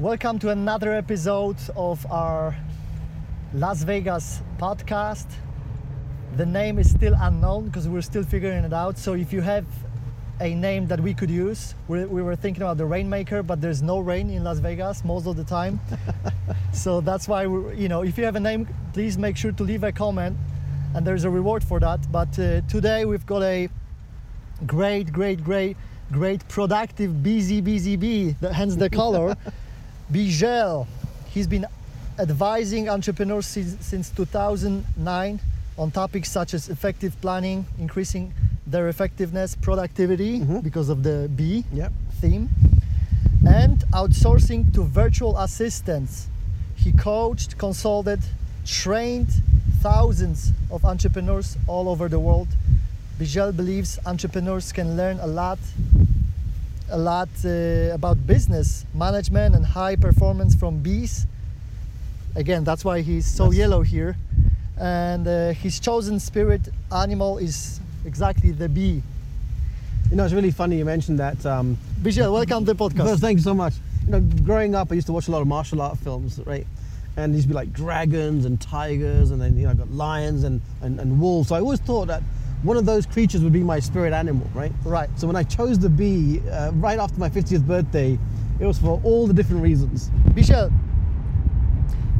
Welcome to another episode of our Las Vegas podcast. The name is still unknown because we're still figuring it out. So if you have a name that we could use, we, we were thinking about the Rainmaker, but there's no rain in Las Vegas most of the time. so that's why you know if you have a name, please make sure to leave a comment, and there's a reward for that. But uh, today we've got a great, great, great, great productive busy, busy bee. Hence the color. Beejel. He's been advising entrepreneurs since, since 2009 on topics such as effective planning, increasing their effectiveness, productivity mm-hmm. because of the B Yep. theme, and outsourcing to virtual assistants. He coached, consulted, trained thousands of entrepreneurs all over the world. Beejel believes entrepreneurs can learn a lot a lot uh, about business management and high performance from bees. Again, that's why he's so Yes. yellow here. And uh, his chosen spirit animal is exactly the bee. You know, it's really funny you mentioned that. Um, Beejel, welcome to the podcast. First, thank you so much. You know, growing up, I used to watch a lot of martial art films, right? And these to be like dragons and tigers, and then you know, I got lions and, and, and wolves. So I always thought that one of those creatures would be my spirit animal, right? Right. So when I chose the bee uh, right after my 50th birthday, it was for all the different reasons. Beejel,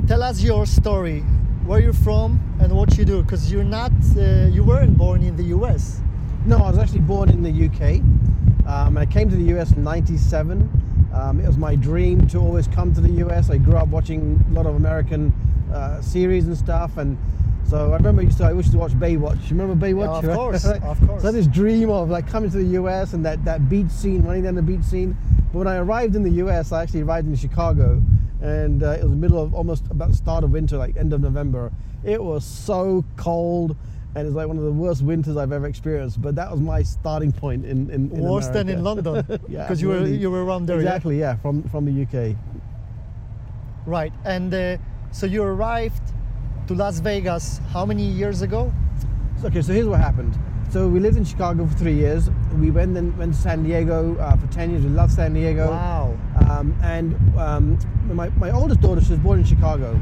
tell us your story, where you're from and what you do, because you're not, uh, you weren't born in the US. No, I was actually born in the UK. Um, I came to the US in '97. Um, it was my dream to always come to the US. I grew up watching a lot of American uh, series and stuff, and so I remember I used to, I used to watch Baywatch. You remember Baywatch? Yeah, of course, of course. So I had this dream of like coming to the US and that, that beach scene, running down the beach scene. But when I arrived in the US, I actually arrived in Chicago, and uh, it was the middle of almost about the start of winter, like end of November. It was so cold. And it's like one of the worst winters I've ever experienced. But that was my starting point in, in, in Worse than in London, Yeah, because you were you were around there. yeah? Exactly, yeah, from from the UK. Right, and uh, so you arrived to Las Vegas how many years ago? Okay, so here's what happened. So we lived in Chicago for three years. We went then went to San Diego uh, for ten years. We loved San Diego. Wow. Um, and um, my, my oldest daughter, she was born in Chicago,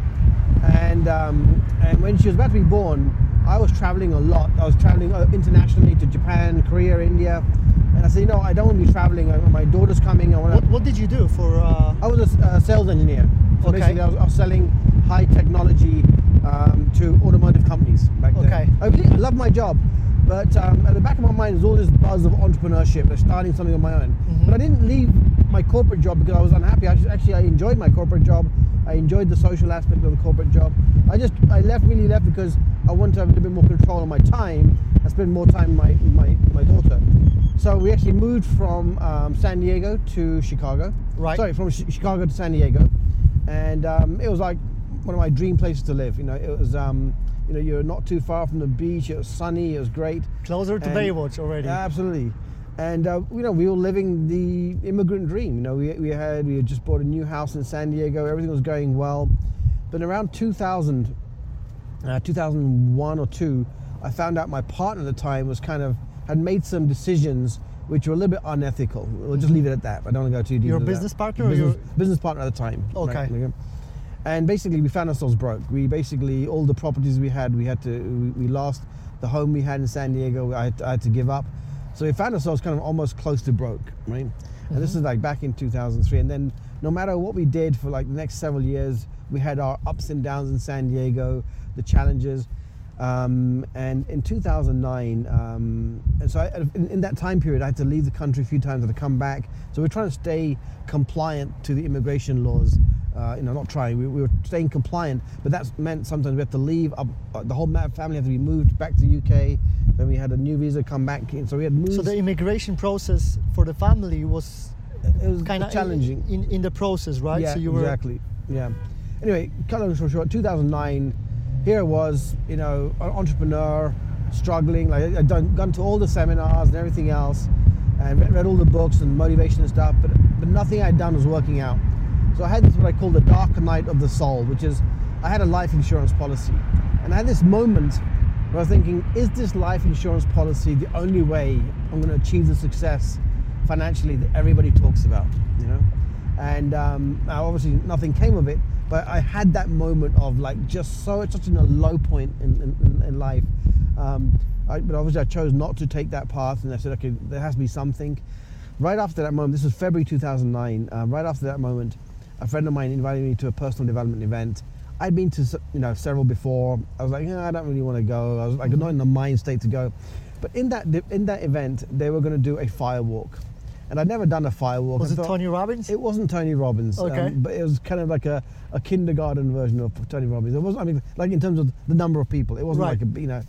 and um, and when she was about to be born, I was traveling a lot. I was traveling uh, internationally to Japan, Korea, India, and I said, you know, I don't want to be traveling. My daughter's coming. I want What, what did you do for? Uh, I was a, uh, sales engineer. So Okay. basically, I was, I was selling high technology um, to automotive companies back then. Okay. I really I love my job, but um, at the back of my mind is all this buzz of entrepreneurship, of starting something on my own. Mhm. But I didn't leave my corporate job because I was unhappy. I just, actually, I enjoyed my corporate job. I enjoyed the social aspect of the corporate job. I just, I left, really left because I wanted to have a little bit more control of my time and spend more time with my, my, my daughter. So we actually moved from um, San Diego to Chicago. Right. Sorry, from Chi- Chicago to San Diego, and um, it was like one of my dream places to live. You know, it was um, you know you're not too far from the beach. It was sunny. It was great. closer to And- Baywatch already. Absolutely. And uh, you know we were living the immigrant dream. You know we, we had we had just bought a new house in San Diego. Everything was going well, but around 2000, uh, 2001 or two, I found out my partner at the time was kind of had made some decisions which were a little bit unethical. We'll just leave it at that. I don't want to go too deep. Your into that. business partner or Business, your- business partner at the time. Okay. Right, okay. And basically, we found ourselves broke. We basically all the properties we had, we had to we, we lost. The home we had in San Diego, I had, I had to give up. So we found ourselves kind of almost close to broke, right? And this is like back in 2003. And then no matter what we did for like the next several years, we had our ups and downs in San Diego, the challenges. Um, and in 2009, um, and so I, in, in that time period, I had to leave the country a few times, had to come back. So we're trying to stay compliant to the immigration laws. Uh, you know, not trying, we, we were staying compliant, but that meant sometimes we had to leave. Up, uh, the whole family had to be moved back to the UK. Then we had a new visa come back. in. So we had moved. so the immigration process for the family was it was kind of challenging. in, in the process, right? Yeah, so you were exactly. Yeah. Anyway, cut long story short, 2009. Here I was, you know, an entrepreneur, struggling. Like I'd done, gone to all the seminars and everything else, and read, read all the books and motivation and stuff, but but nothing I'd done was working out. So I had this what I call the dark night of the soul, which is I had a life insurance policy, and I had this moment where I was thinking, is this life insurance policy the only way I'm going to achieve the success financially that everybody talks about? You know, and um, obviously nothing came of it. But I had that moment of like just so it's such in a low point in, in, in life. Um, I, but obviously I chose not to take that path, and I said, okay, there has to be something. Right after that moment, this was February 2009. Um, right after that moment, a friend of mine invited me to a personal development event. I'd been to you know several before. I was like, yeah, I don't really want to go. I was like not in the mind state to go. But in that in that event, they were going to do a fire walk, and I'd never done a fire walk. Was I it thought- Tony Robbins? It wasn't Tony Robbins. um, Okay. but it was kind of like a, a kindergarten version of Tony Robbins. It wasn't. I mean, like in terms of the number of people, it wasn't Right. like a you know.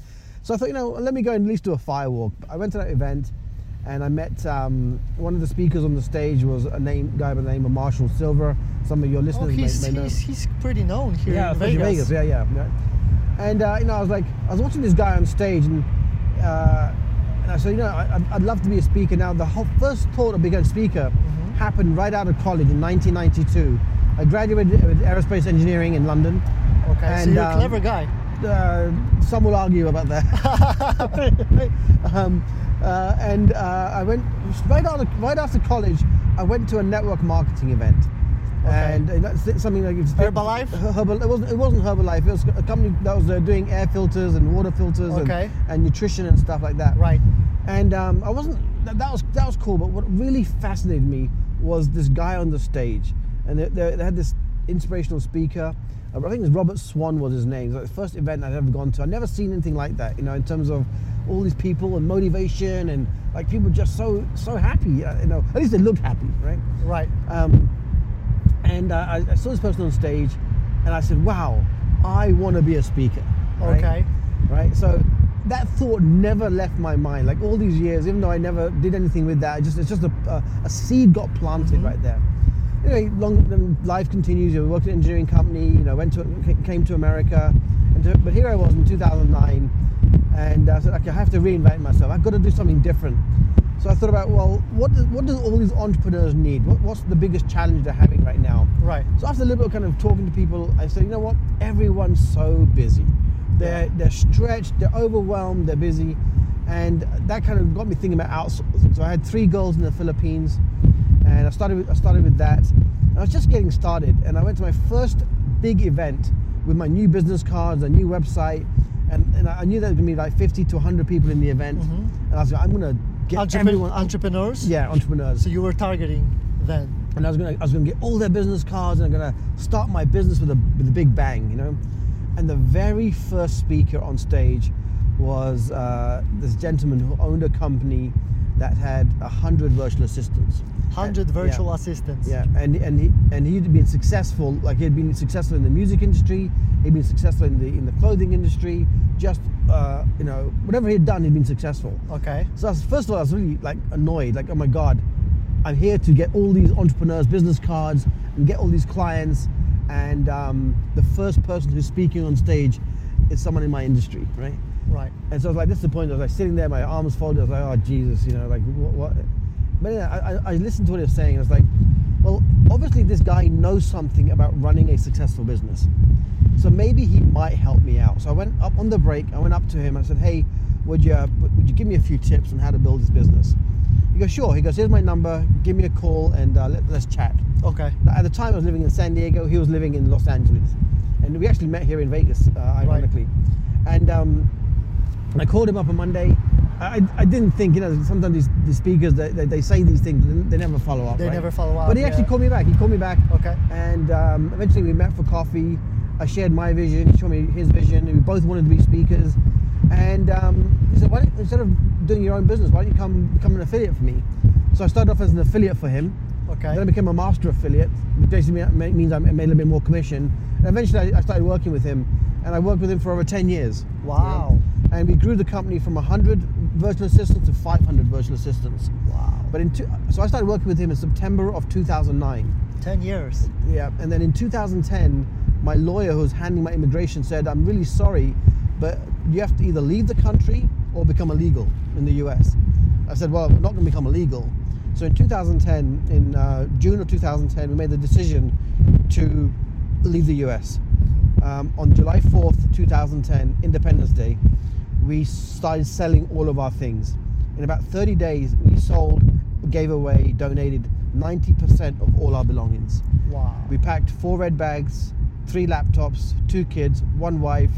So I thought, you know, let me go and at least do a fire walk. I went to that event, and I met um, one of the speakers on the stage was a name guy by the name of Marshall Sylver. Some of your oh, listeners he's, may, may know. he's, he's pretty known here Yeah, in especially Vegas. Yeah, yeah, yeah. And uh, you know, I was like, I was watching this guy on stage, and, uh, and I said, you know, I, I'd- I'd love to be a speaker. Now, the whole first thought of becoming a speaker Mm-hmm. happened right out of college in 1992. I graduated with aerospace engineering in London. Okay, so you're a um, clever guy. Uh, some will argue about that. um, uh, and uh, I went right after right after college. I went to a network marketing event, Okay. and uh, that's something like Herbalife? Herbal, it wasn't. It wasn't Herbalife. It was a company that was uh, doing air filters and water filters Okay. and, and nutrition and stuff like that. Right. And um, I wasn't. That, that was that was cool. But what really fascinated me was this guy on the stage, and they, they, they had this inspirational speaker. I think it was Robert Swan was his name. It was like the first event I'd ever gone to. I'd never seen anything like that. You know, in terms of all these people and motivation and like people just so so happy. uh, You know, at least they looked happy, right? Right. Um, and uh, I, I saw this person on stage, and I said, "Wow, I want to be a speaker." right? Okay. Right. So that thought never left my mind. Like all these years, even though I never did anything with that, it just it's just a, a, a seed got planted Mm-hmm. right there. Anyway, long life continues. You worked at an engineering company. You know, went to came to America, and to, but here I was in 2009, and I said, okay, I have to reinvent myself. I've got to do something different. So I thought about, well, what does, what do all these entrepreneurs need? What, what's the biggest challenge they're having right now? Right. So after a little bit of kind of talking to people, I said, you know what? Everyone's so busy. They're they're stretched, they're overwhelmed, they're busy, and that kind of got me thinking about outsourcing. So I had three girls in the Philippines, and I started with, I started with that. And I was just getting started, and I went to my first big event with my new business cards, a new website, and, and I knew there was gonna be like 50 to 100 people in the event, and I was like, I'm gonna get Entrepre- everyone, entrepreneurs. yeah, entrepreneurs. So you were targeting then. and I was gonna I was gonna get all their business cards and I'm gonna start my business with a with a big bang, you know. And the very first speaker on stage was uh, this gentleman who owned a company that had a hundred virtual assistants. Hundred Uh, virtual yeah. assistants. Yeah, and and he and he'd been successful. Like he'd been successful in the music industry. He'd been successful in the in the clothing industry. Just uh, you know, whatever he'd done, he'd been successful. Okay. So was, first of all, I was really like annoyed, like, oh my god, I'm here to get all these entrepreneurs' business cards and get all these clients, and um, the first person who's speaking on stage is someone in my industry, right? Right. And so I was like, this is the point. I was like sitting there, my arms folded. I was like, oh Jesus, you know, like what? what? But yeah, I, I, I listened to what he was saying. and I was like, well, obviously this guy knows something about running a successful business. So maybe he might help me out. So I went up on the break. I went up to him. I said, "Hey, would you would you give me a few tips on how to build this business?" He goes, "Sure." He goes, "Here's my number. Give me a call and uh, let, let's chat." Okay. At the time, I was living in San Diego. He was living in Los Angeles, and we actually met here in Vegas, uh, ironically. And um, I called him up on Monday. I, I didn't think, you know, sometimes these, these speakers they, they, they say these things, they, never follow up. They right? never follow up, But he actually yeah. called me back. He called me back. Okay. And um, eventually we met for coffee. I shared my vision. He showed me his vision. We both wanted to be speakers. And um, he said, why don't, instead of doing your own business, why don't you come become an affiliate for me? So I started off as an affiliate for him. Okay. Then I became a master affiliate, which basically me- means I made a little bit more commission. And eventually I I started working with him. And I worked with him for over 10 years. Wow. And we grew the company from 100 virtual assistants to 500 virtual assistants. Wow. But in two, so I started working with him in September of 2009. Ten years. Yeah, and then in 2010, my lawyer who was handling my immigration said, I'm really sorry, but you have to either leave the country or become illegal in the US. I said, well, I'm not going to become illegal. So in 2010, in uh, June of 2010, we made the decision to leave the US. Um, on July 4th, 2010, Independence Day, we started selling all of our things. In about 30 days, we sold, gave away, donated 90% of all our belongings. Wow. We packed four red bags, three laptops, two kids, one wife,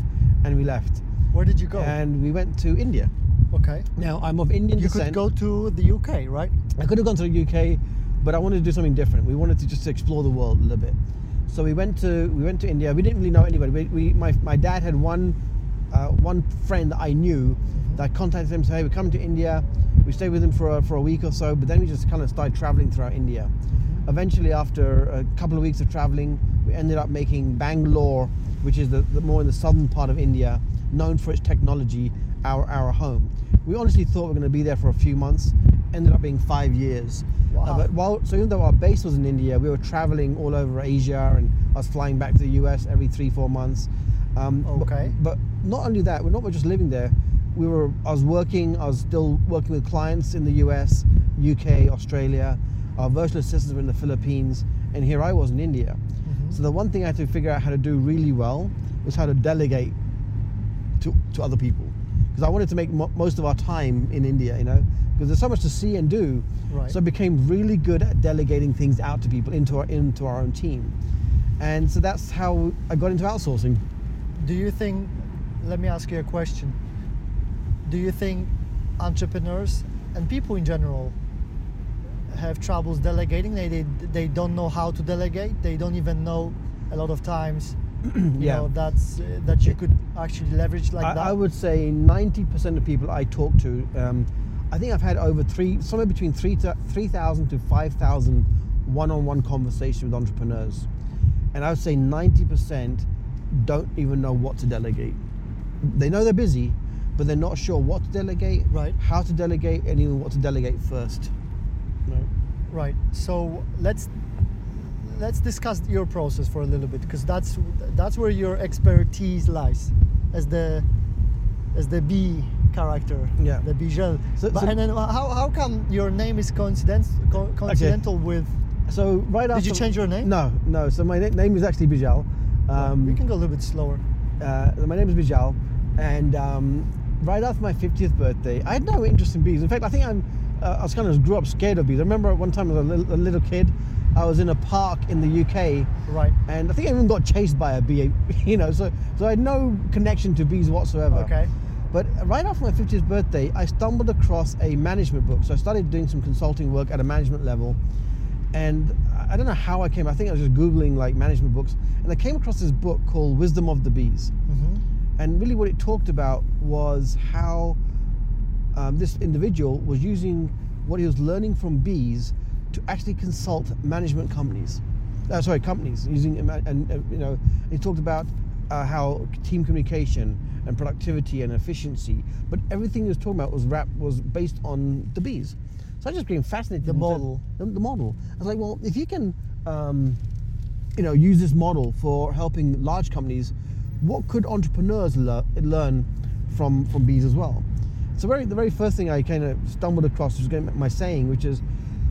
and we left. Where did you go? And we went to India. okay. Now, I'm of Indian You descent. could go to the UK, right? I could have gone to the UK, but I wanted to do something different. We wanted to just explore the world a little bit. So we went to we went to India. We didn't really know anybody. We, we my, my dad had one uh, one friend that I knew that contacted him. Said, "Hey, we're coming to India." We stayed with him for a, for a week or so, but then we just kind of started traveling throughout India. Eventually, after a couple of weeks of traveling, we ended up making Bangalore, which is the, the more in the southern part of India, known for its technology, our our home. We honestly thought we were going to be there for a few months. Ended up being five years. Wow. Uh, but while so even though our base was in India, we were traveling all over Asia, and I was flying back to the US every three four months. Um, but- Okay. But, not only that, we're not just living there. We were. I was working. I was still working with clients in the US, UK, Australia. Our virtual assistants were in the Philippines, and here I was in India. Mm-hmm. So the one thing I had to figure out how to do really well was how to delegate to, to other people because I wanted to make mo- most of our time in India, you know, because there's so much to see and do. Right. So I became really good at delegating things out to people into our into our own team, and so that's how I got into outsourcing. Do you think? Let me ask you a question. Do you think entrepreneurs and people in general have troubles delegating? They, they they don't know how to delegate. They don't even know a lot of times. You Yeah. know that's uh, that you could actually leverage like I, that. I would say 90% of people I talk to, um, I think I've had over three, somewhere between three to 3,000 to 5,000 one-on-one conversations with entrepreneurs, and I would say 90% don't even know what to delegate. They know they're busy, but they're not sure what to delegate, Right. how to delegate, and even what to delegate first. Right. So let's let's discuss your process for a little bit because that's that's where your expertise lies as the as the B character. Yeah. The Beejel. So- but, so- and then how, how come your name is coincidence co- coincidental with? So right after Did you change your name? No, no. So my na- name is actually Bijal. Um, we can go a little bit slower. uh, my name is Bijal, and um, right after my 50th birthday, I had no interest in bees. In fact, I think I'm, uh, I was kind of grew up scared of bees. I remember one time as a little, a little kid, I was in a park in the UK, Right. and I think I even got chased by a bee. You know, so so I had no connection to bees whatsoever. Okay. But right after my 50th birthday, I stumbled across a management book. So I started doing some consulting work at a management level. And I- don't know how I came, I think I was just Googling like management books. And I came across this book called Wisdom of the Bees. hmm And really, what it talked about was how um, this individual was using what he was learning from bees to actually consult management companies. Uh, sorry, companies using and, uh, you know he talked about uh, how team communication and productivity and efficiency, but everything he was talking about was wrap was based on the bees. So I just became fascinated. The model. The, the model. I was like, well, if you can, um, you know, use this model for helping large companies, what could entrepreneurs lear- learn from from bees as well? So very the very first thing I kind of stumbled across was my saying, which is,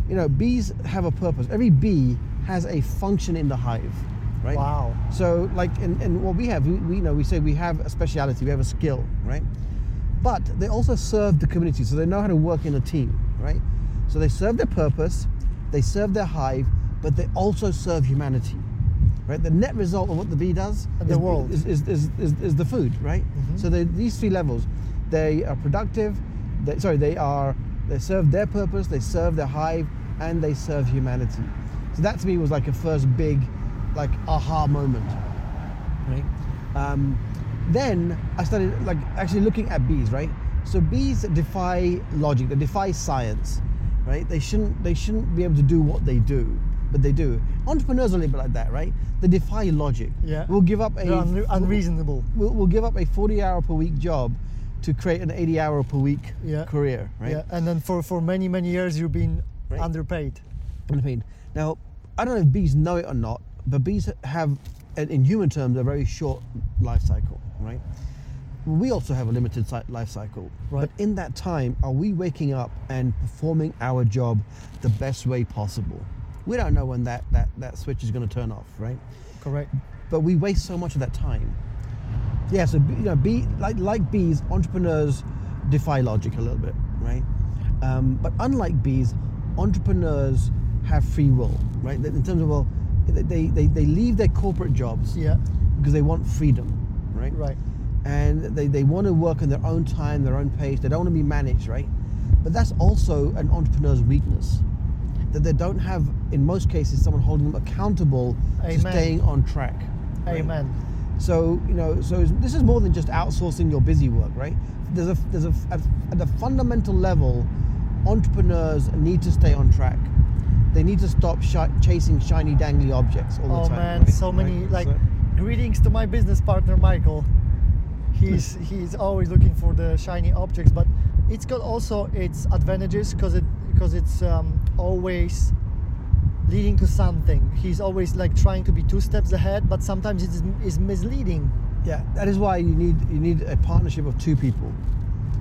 you know, bees have a purpose. Every bee has a function in the hive, right? Wow. So like, and, and what we have, we, we you know we say we have a speciality, we have a skill, right? But they also serve the community, so they know how to work in a team, right? So they serve their purpose, they serve their hive, but they also serve humanity, right? The net result of what the bee does And the is, world. is, is, is, is, is the food, right? Mhm. So they, these three levels, they are productive. They, sorry, they are they serve their purpose, they serve their hive, and they serve humanity. So that to me was like a first big, like aha moment, right? Um, then I started like actually looking at bees, right? So bees defy logic, they defy science, right? They shouldn't they shouldn't be able to do what they do, but they do. Entrepreneurs are a little bit like that, right? They defy logic. Yeah. We'll give up a They're unreasonable. We'll, we'll give up a 40 hour per week job to create an 80 hour per week Yeah. career, right? Yeah. And then for for many many years you've been Right. underpaid. Underpaid. Now, I don't know if bees know it or not, but bees have, in in human terms, a very short life cycle, right? We also have a limited life cycle. Right. But in that time, are we waking up and performing our job the best way possible? We don't know when that, that, that switch is going to turn off, right? Correct. but we waste so much of that time. Yeah, so you know, bee like like bees, entrepreneurs defy logic a little bit, right? Um, but unlike bees, entrepreneurs have free will, right? In terms of well, they they, they leave their corporate jobs Yeah. because they want freedom, right? Right. and they, they want to work in their own time, their own pace. They don't want to be managed, right? But that's also an entrepreneur's weakness. That they don't have, in most cases, someone holding them accountable to staying on track. right? Amen. So you know, so this is more than just outsourcing your busy work, right? There's a there's a at, a fundamental level, entrepreneurs need to stay on track. They need to stop shi- chasing shiny, dangly objects all the Oh time. Oh man, right? so many Right? like So- greetings to my business partner Michael. He's he's always looking for the shiny objects, but it's got also its advantages because it because it's um, always leading to something. He's always like trying to be two steps ahead, but sometimes it's, it's misleading. Yeah, that is why you need you need a partnership of two people.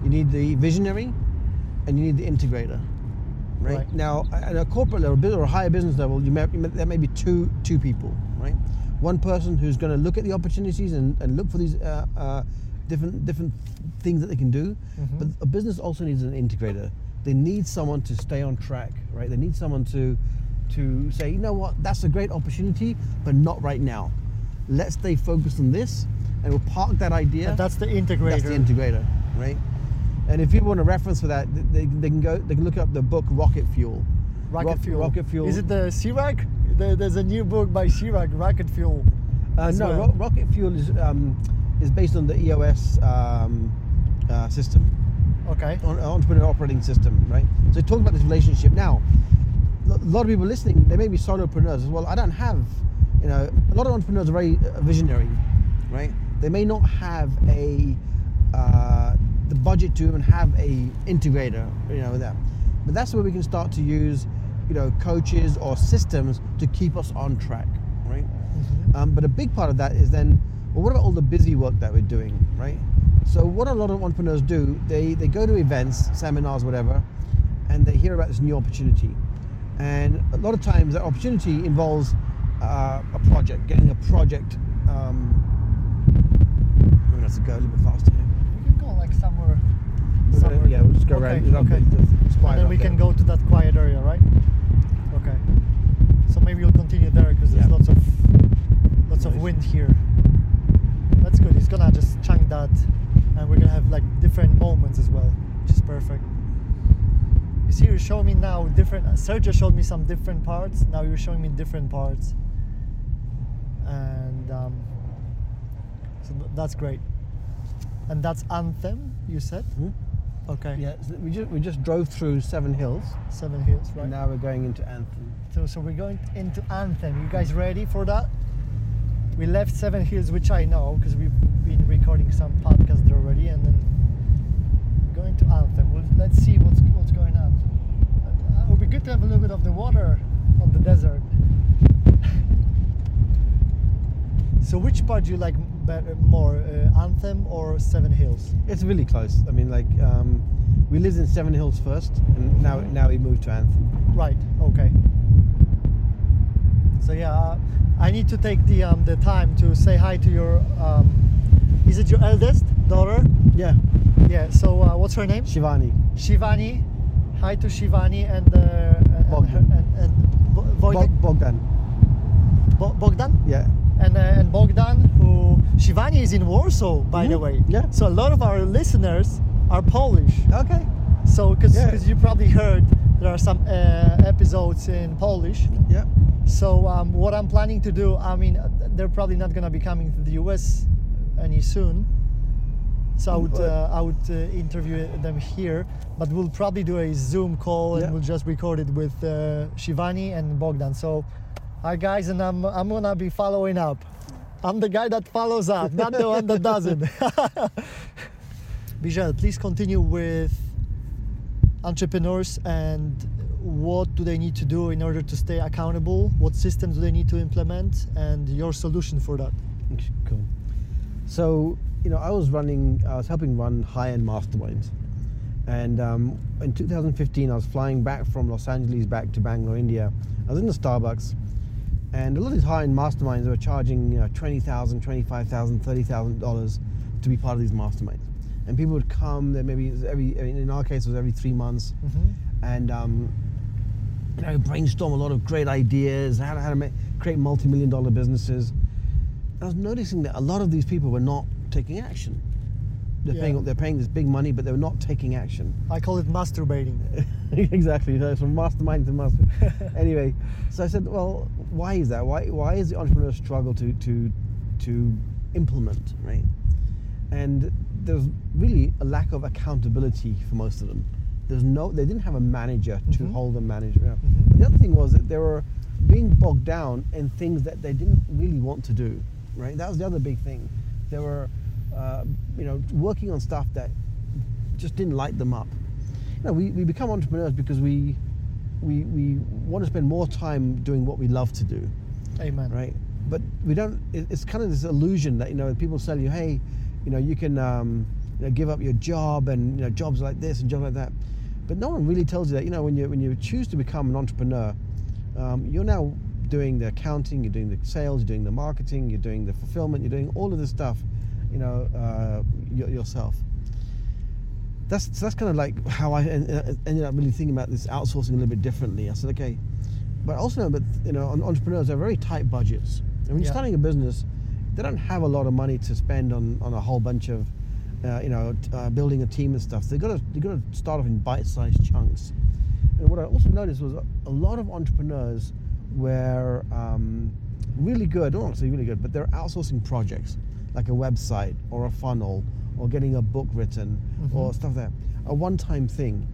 You need the visionary, and you need the integrator. Right, Right. now, at a corporate level, or a higher business level, you may, you may, there may be two two people. Right, one person who's going to look at the opportunities and, and look for these uh, uh, different different things that they can do. Mhm. But a business also needs an integrator. They need someone to stay on track. Right, they need someone to to say, you know what, that's a great opportunity, but not right now. Let's stay focused on this, and we'll park that idea. And that's the integrator. That's the integrator, right? And if people want a reference for that, they, they can go. They can look up the book Rocket Fuel. Rocket Rock- Fuel. Rocket Fuel. Is it the Chirac? There- There's a new book by Chirac, Rocket Fuel. Uh, no, well? Ro- Rocket Fuel is um, is based on the EOS um, uh, system, Okay. on, entrepreneur operating system, right? So talk about this relationship now. A lot of people listening, they may be solopreneurs as well. I don't have, you know, a lot of entrepreneurs are very uh, visionary, right? They may not have a uh, the budget to even have a integrator, you know, that. But that's where we can start to use, you know, coaches or systems to keep us on track, right? Mhm. Um, but a big part of that is then, well, what about all the busy work that we're doing, right? So what a lot of entrepreneurs do, they, they go to events, seminars, whatever, and they hear about this new opportunity. And a lot of times that opportunity involves uh, a project, getting a project. Um, I'm gonna have to go a little bit faster here. We can go like somewhere. Somewhere- yeah, we'll just go okay, around. Okay. And then we there. can go to that quiet area, right? Okay. So maybe we'll continue there because there's Yeah. lots of lots of wind here. That's good. It's gonna just chunk that, and we're gonna have like different moments as well, which is perfect. See, you're showing me now different. Sergio showed me some different parts. Now you're showing me different parts, and um, so that's great. And that's anthem. You said. Hmm? Okay. Yeah, so we just we just drove through Seven Hills, Seven Hills, right? now we're going into Anthem. So, so we're going into Anthem. You guys ready for that? We left Seven Hills, which I know because we've been recording some podcasts already, and then going to Anthem. We'll, let's see what's what's going on. Uh, It would be good to have a little bit of the water on the desert. so, which part do you like better, more, uh, Anthem or Seven Hills? It's really close. I mean, like um, we lived in Seven Hills first, and now now we moved to Anthem. Right. Okay. So yeah, I need to take the um, the time to say hi to your. Um, is it your eldest daughter? Yeah, Yeah. So uh, what's her name? Shivani. Shivani. Hi to Shivani and uh, and, Bogdan. and, and Bo- Bog- Bogdan. Bo- Bogdan Yeah. and uh, and Bogdan. Who Shivani is in Warsaw, by the Mhm. way. Yeah. So a lot of our listeners are Polish. Okay. So because Yeah. you probably heard there are some uh, episodes in Polish. Yeah. So um, what I'm planning to do, I mean, uh, they're probably not gonna be coming to the US any soon. So I would uh, I would uh, interview them here, but we'll probably do a Zoom call and Yeah. we'll just record it with uh, Shivani and Bogdan. So, hi guys, and I'm I'm gonna be following up. I'm the guy that follows up, not the one that doesn't. Bijal, please continue with entrepreneurs and what do they need to do in order to stay accountable? What systems do they need to implement, and your solution for that? Cool. So, you know, I was running, I was helping run high-end masterminds, and um, in 2015, I was flying back from Los Angeles back to Bangalore, India. I was in the Starbucks, and a lot of these high-end masterminds were charging, you know, twenty thousand, twenty-five thousand, thirty thousand dollars to be part of these masterminds. And people would come. There maybe it was every, in our case, it was every three months, Mm-hmm. and um, you know, brainstorm a lot of great ideas, how to, how to make, create multi-million dollar businesses. I was noticing that a lot of these people were not taking action. They're Yeah. paying they're paying this big money, but they're not taking action. I call it masturbating. exactly. So it's from mastermind to master. anyway, so I said, well, why is that? Why why is the entrepreneur struggle to to to implement right? And there's really a lack of accountability for most of them. There's no they didn't have a manager to Mhm. hold them manager. Mhm. The other thing was that they were being bogged down in things that they didn't really want to do. Right. That was the other big thing. They were, uh, you know, working on stuff that just didn't light them up. You know, we, we become entrepreneurs because we, we we want to spend more time doing what we love to do, Amen. right? But we don't. it- It's kind of this illusion that you know people tell you, hey, you know, you can um, you know, give up your job and you know jobs like this and jobs like that. But no one really tells you that. You know, when you when you choose to become an entrepreneur, um, you're now doing the accounting, you're doing the sales, you're doing the marketing, you're doing the fulfillment, you're doing all of this stuff, you know, uh, yourself that's so that's kind of like how I en- en- ended up really thinking about this outsourcing a little bit differently. I said, okay, but also but you know, entrepreneurs have very tight budgets, and when you're Yeah. starting a business, they don't have a lot of money to spend on, on a whole bunch of, uh, you know, uh, building a team and stuff. So they got to they got to start off in bite-sized chunks. And what I also noticed was a, a lot of entrepreneurs were um, really good. I don't want to say really good, but they're outsourcing projects like a website or a funnel or getting a book written or Mhm. stuff like that. A one-time thing.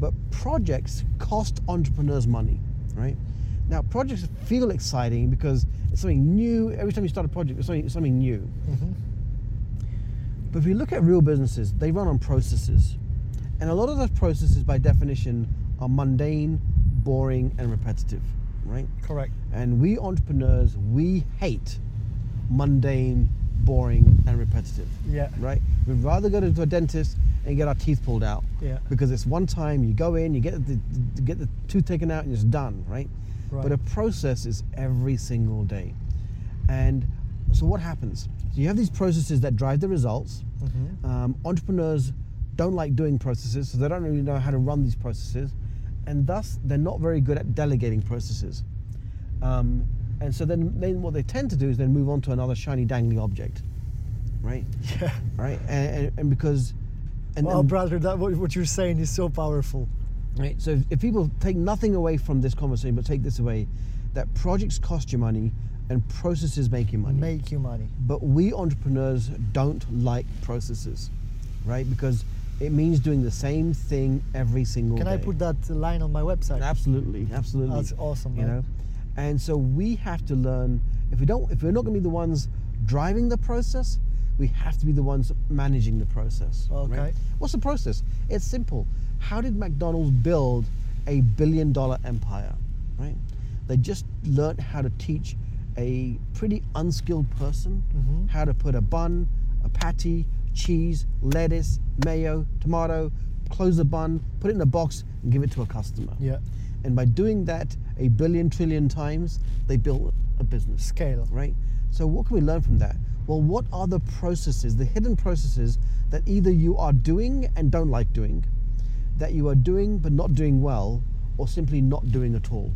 But projects cost entrepreneurs money, right? Now projects feel exciting because it's something new. Every time you start a project, it's something, something new. Mhm. But if you look at real businesses, they run on processes. And a lot of those processes, by definition, are mundane, boring, and repetitive, right? Correct. And we entrepreneurs, we hate mundane, boring, and repetitive, Yeah. right? We'd rather go to a dentist and get our teeth pulled out Yeah. because it's one time you go in, you get the, get the tooth taken out, and it's done, right? Right. But a process is every single day. And so what happens? So you have these processes that drive the results. Mhm. Um, entrepreneurs don't like doing processes, so they don't really know how to run these processes, and thus they're not very good at delegating processes. Um, and so then, then what they tend to do is then move on to another shiny dangly object, right? Yeah. Right, and, and, and because, and, Well, and- brother, that what, you're saying is so powerful. Right. So if, if people take nothing away from this conversation, but take this away, that projects cost you money and processes make you money. Make you money. But we entrepreneurs don't like processes, right? Because it means doing the same thing every single Can day. Can I put that line on my website? Absolutely, absolutely. That's awesome, You man. know, and so we have to learn. If we don't, if we're not going to be the ones driving the process, we have to be the ones managing the process. right? Okay. What's the process? It's simple. How did McDonald's build a billion dollar empire? Right. They just learned how to teach a pretty unskilled person Mhm. how to put a bun, a patty, cheese, lettuce, mayo, tomato, close the bun, put it in a box, and give it to a customer. Yeah. And by doing that a billion trillion times, they built a business, Scale. right? So what can we learn from that? Well, what are the processes, the hidden processes that either you are doing and don't like doing, that you are doing but not doing well, or simply not doing at all,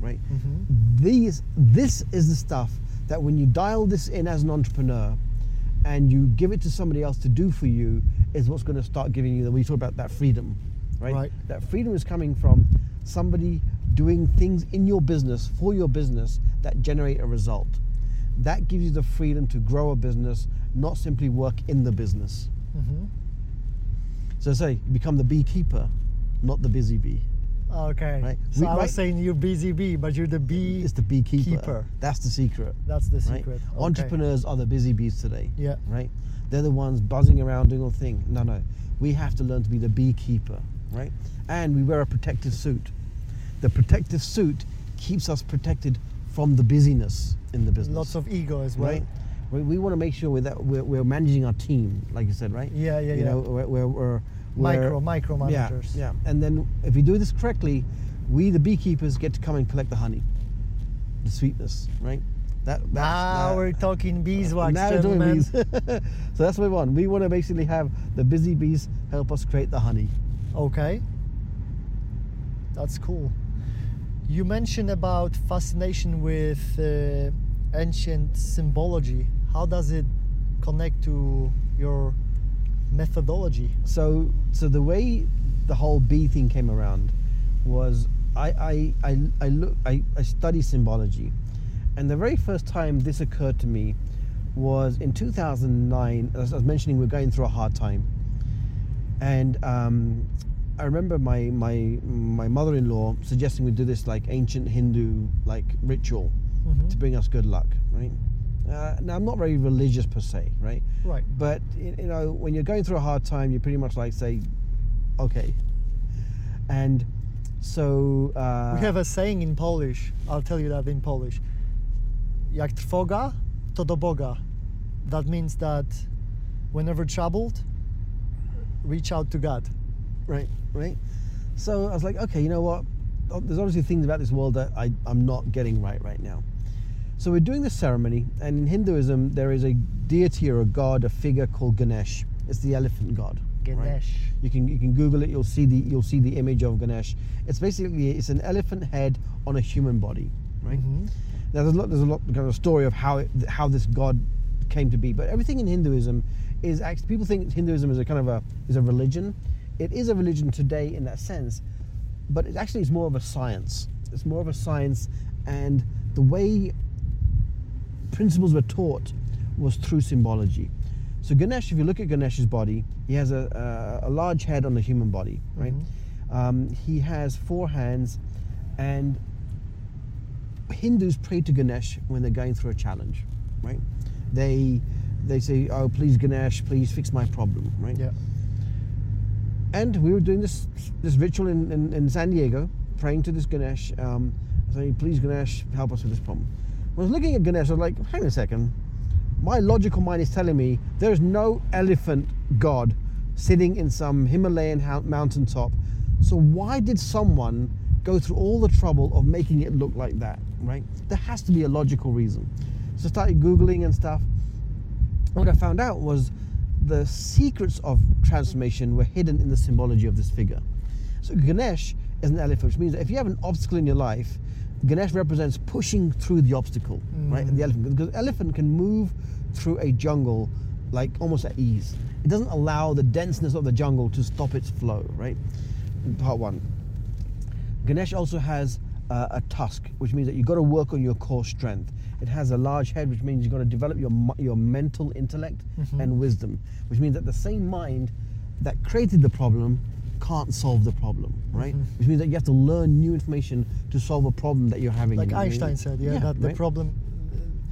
right? Mhm. These, this is the stuff that when you dial this in as an entrepreneur, and you give it to somebody else to do for you, is what's going to start giving you. The we talk about that freedom, right? Right. That freedom is coming from somebody doing things in your business for your business that generate a result. That gives you the freedom to grow a business, not simply work in the business. Mhm. So say, you become the beekeeper, not the busy bee. Okay. Right. So We- I was right- saying you're busy bee, but you're the bee. It's the beekeeper. Keeper. That's the secret. That's the right? secret. Okay. Entrepreneurs are the busy bees today. Yeah. Right? They're the ones buzzing around doing all thing. No, no. We have to learn to be the beekeeper, right? And we wear a protective suit. The protective suit keeps us protected from the busyness in the business. Lots of ego as well. right? We, we want to make sure that we're, we're managing our team, like you said, right? Yeah, yeah, you yeah. know, we're, we're, we're, Micro, micro yeah, managers. yeah. yeah. And then if we do this correctly, we, the beekeepers, get to come and collect the honey, the sweetness, right? That, that's, Now that- we're talking beeswax, now we're doing bees. so that's what we want. We want to basically have the busy bees help us create the honey. Okay. That's cool. You mentioned about fascination with uh, ancient symbology. How does it connect to your methodology? So, so the way the whole bee thing came around was I I I, I look I, I study symbology, and the very first time this occurred to me was in 2009. As I was mentioning, we're going through a hard time, and um, I remember my my my mother-in-law suggesting we do this like ancient Hindu like ritual Mhm. to bring us good luck, right? Uh, now I'm not very religious per se, right? Right. But you know, when you're going through a hard time, you pretty much like say, okay. And so uh, We have a saying in Polish. I'll tell you that in Polish. Jak trwoga, to do Boga. That means that whenever troubled, reach out to God. Right, right. So I was like, okay, you know what? Oh, There's obviously things about this world that I, I'm not getting right right now. So we're doing this ceremony, and in Hinduism there is a deity or a god, a figure called Ganesh. It's the elephant god. right? Ganesh. You can you can Google it. You'll see the you'll see the image of Ganesh. It's basically it's an elephant head on a human body, right? Mhm. Now there's a lot there's a lot kind of story of how it, how this god came to be, but everything in Hinduism is actually people think Hinduism is a kind of a is a religion. It is a religion today in that sense, but it actually is more of a science. It's more of a science, and the way principles were taught was through symbology. So Ganesh, if you look at Ganesh's body, he has a, a, a large head on the human body, right? Um, he has four hands, and Hindus pray to Ganesh when they're going through a challenge, right? They they say, "Oh, please Ganesh, please fix my problem," right? Yeah. And we were doing this this ritual in, in, in San Diego, praying to this Ganesh, um, saying, "Please Ganesh, help us with this problem." When I was looking at Ganesh, I was like, "Hang on a second. My logical mind is telling me there is no elephant god sitting in some Himalayan hou- mountaintop. So why did someone go through all the trouble of making it look like that? Right? There has to be a logical reason." So I started googling and stuff. What I found out was the secrets of transformation were hidden in the symbology of this figure. So Ganesh is an elephant, which means that if you have an obstacle in your life, Ganesh represents pushing through the obstacle, right? The elephant, because elephant can move through a jungle like almost at ease. It doesn't allow the denseness of the jungle to stop its flow, right? Part one. Ganesh also has uh, a tusk, which means that you've got to work on your core strength. It has a large head, which means you've got to develop your your mental intellect mm-hmm. and wisdom, which means that the same mind that created the problem can't solve the problem, right? Mm-hmm. Which means that you have to learn new information to solve a problem that you're having. Like in- Einstein said, yeah, that the right? problem.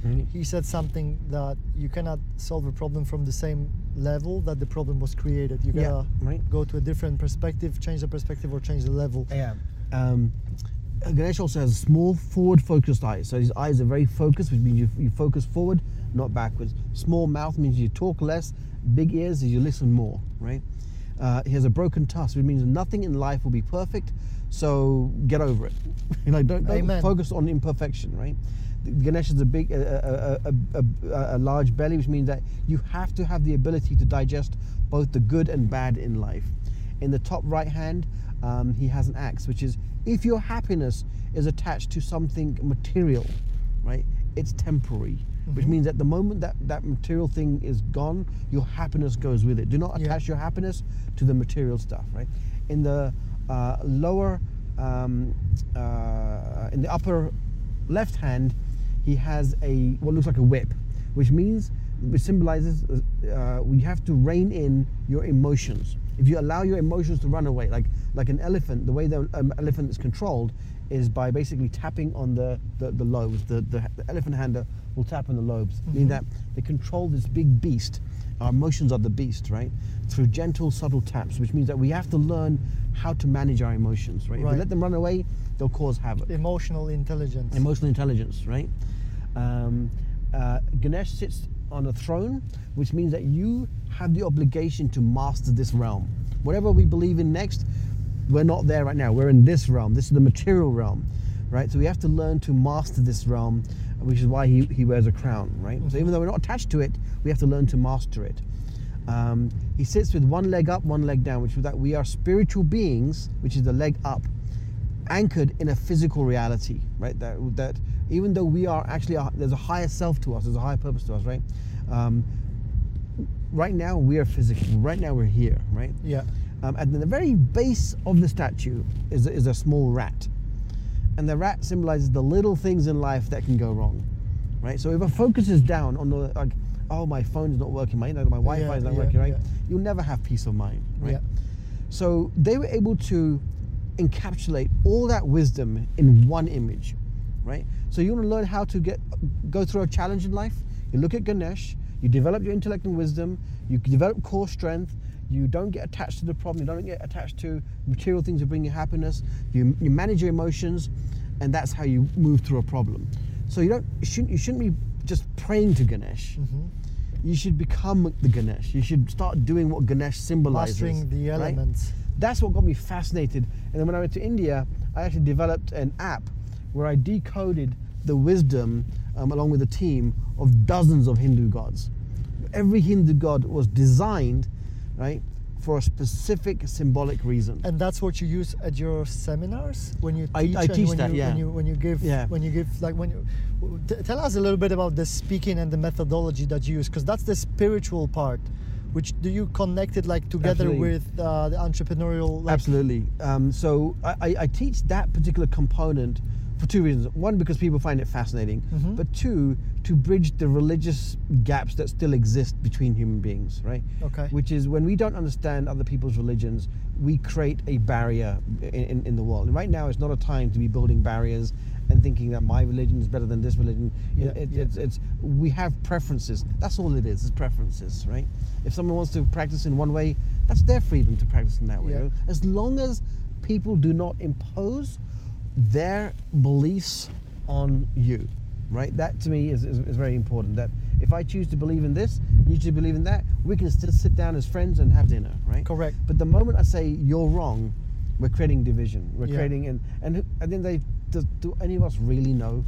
Uh, right. He said something that you cannot solve a problem from the same level that the problem was created. You Yeah, gotta right. go to a different perspective, change the perspective, or change the level. Yeah. Um, Ganesh also has a small forward-focused eyes. So his eyes are very focused, which means you, you focus forward, not backwards. Small mouth means you talk less. Big ears is you listen more, right? Uh, he has a broken tusk, which means nothing in life will be perfect. So get over it. you know, don't, don't focus on imperfection, right? Ganesh has a big, a, a, a, a, a large belly, which means that you have to have the ability to digest both the good and bad in life. In the top right hand, um, he has an axe, which is if your happiness is attached to something material, right? It's temporary, which means that the moment that that material thing is gone, your happiness goes with it. Do not Yeah. attach your happiness to the material stuff, right? In the uh, lower, um, uh, in the upper left hand, he has a what looks like a whip, which means which symbolizes uh, we have to rein in your emotions. If you allow your emotions to run away, like like an elephant, the way the um, elephant is controlled is by basically tapping on the the, the lobes. The, the the elephant hander will tap on the lobes, meaning that they control this big beast. Our emotions are the beast, right? Through gentle, subtle taps, which means that we have to learn how to manage our emotions, right? If we let them run away, they'll cause havoc Emotional intelligence. emotional intelligence, right? Um, uh, Ganesh sits on a throne, which means that you have the obligation to master this realm. Whatever we believe in next, we're not there right now. We're in this realm. This is the material realm, right? So we have to learn to master this realm, which is why he, he wears a crown, right? So even though we're not attached to it, we have to learn to master it. Um, he sits with one leg up, one leg down, which is that we are spiritual beings, which is the leg up, anchored in a physical reality, right? That that even though we are actually a, there's a higher self to us, there's a higher purpose to us, right? Um, right now we are physical. Right now we're here, right? Yeah. Um, and the very base of the statue is, is a small rat. And the rat symbolizes the little things in life that can go wrong, right? So if a focus is down on the, like, oh, my phone's not working, my, my Wi-Fi Yeah, is not yeah, working, right? yeah. You'll never have peace of mind, right? Yeah. So they were able to encapsulate all that wisdom in one image, right? So you want to learn how to get go through a challenge in life. You look at Ganesh. You develop your intellect and wisdom. You develop core strength. You don't get attached to the problem. You don't get attached to material things that bring you happiness. You, you manage your emotions, and that's how you move through a problem. So you don't you shouldn't you shouldn't be just praying to Ganesh. Mm-hmm. You should become the Ganesh. You should start doing what Ganesh symbolizes. Mastering the right? elements. that's what got me fascinated. And then when I went to India, I actually developed an app where I decoded the wisdom um, along with a team of dozens of Hindu gods. Every Hindu god was designed, right, for a specific symbolic reason. And that's what you use at your seminars when you I- teach. I and teach when that, you, yeah. When you when you give Yeah. when you give like when you t- tell us a little bit about the speaking and the methodology that you use because that's the spiritual part. Which do you connect it like together Absolutely. with uh, the entrepreneurial? Like, Absolutely. Um, so I, I- I teach that particular component for two reasons. One, because people find it fascinating, Mhm. but two, to bridge the religious gaps that still exist between human beings, right? Okay. Which is when we don't understand other people's religions, we create a barrier in, in, in the world. And right now, it's not a time to be building barriers and thinking that my religion is better than this religion. Yeah, it, yeah. It's, it's we have preferences. That's all it is. It's preferences, right? If someone wants to practice in one way, that's their freedom to practice in that way. Yeah. As long as people do not impose their beliefs on you, right? That to me is, is, is very important. That if I choose to believe in this, you choose to believe in that, we can still sit down as friends and have dinner, right? Correct. But the moment I say you're wrong, we're creating division. We're Yeah. creating and and and then they do, do any of us really know?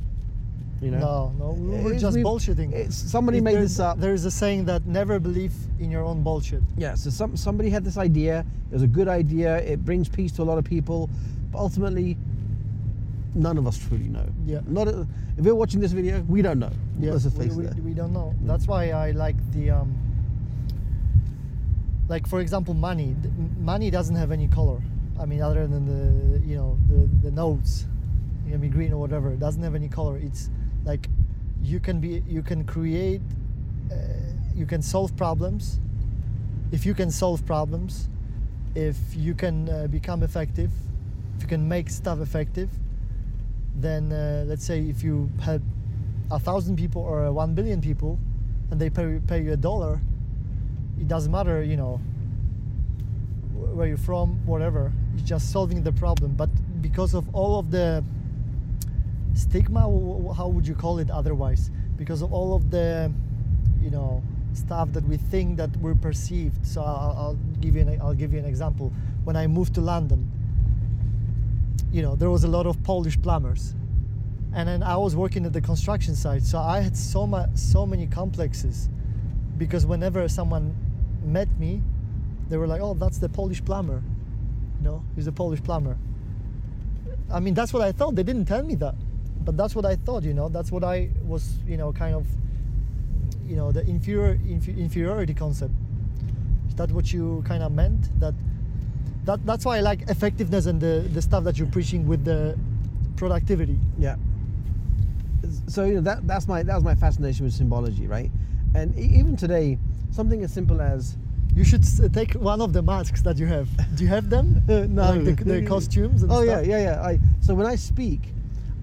You know? No, no, we're It's- just bullshitting. It's, somebody If made this up. There is a saying that never believe in your own bullshit. Yeah, so some, somebody had this idea. It was a good idea. It brings peace to a lot of people, but ultimately, none of us truly know. Yeah. Not a, if you're watching this video, we don't know. Let's just we, face we, it. we don't know. That's why I like the um, like for example, money. Money doesn't have any color. I mean, other than the you know the the notes, it can be green or whatever. It doesn't have any color. It's like you can be you can create, uh, you can solve problems. If you can solve problems, if you can uh, become effective, if you can make stuff effective, then uh, let's say if you had a thousand people or one billion people and they pay, pay you a dollar it doesn't matter you know where you're from whatever. It's just solving the problem. But because of all of the stigma how would you call it otherwise? Because of all of the you know stuff that we think that we're perceived. So i'll, I'll give you an, i'll give you an example. When i moved to london you know there was a lot of polish plumbers. And then i was working at the construction site so i had so much so many complexes. Because whenever someone met me they were like oh that's the polish plumber. You know he's a polish plumber. I mean that's what i thought. They didn't tell me that. But that's what i thought you know. That's what i was you know kind of you know the inferior inf- inferiority concept. Is that what you kind of meant? That that, that's why I like effectiveness and the, the stuff that you're preaching with the productivity. Yeah. So you know that that's my that was my fascination with symbology, right? And even today, something as simple as You should take one of the masks that you have. Do you have them? no, Like the, the costumes and oh stuff? yeah, yeah, yeah. I so when I speak,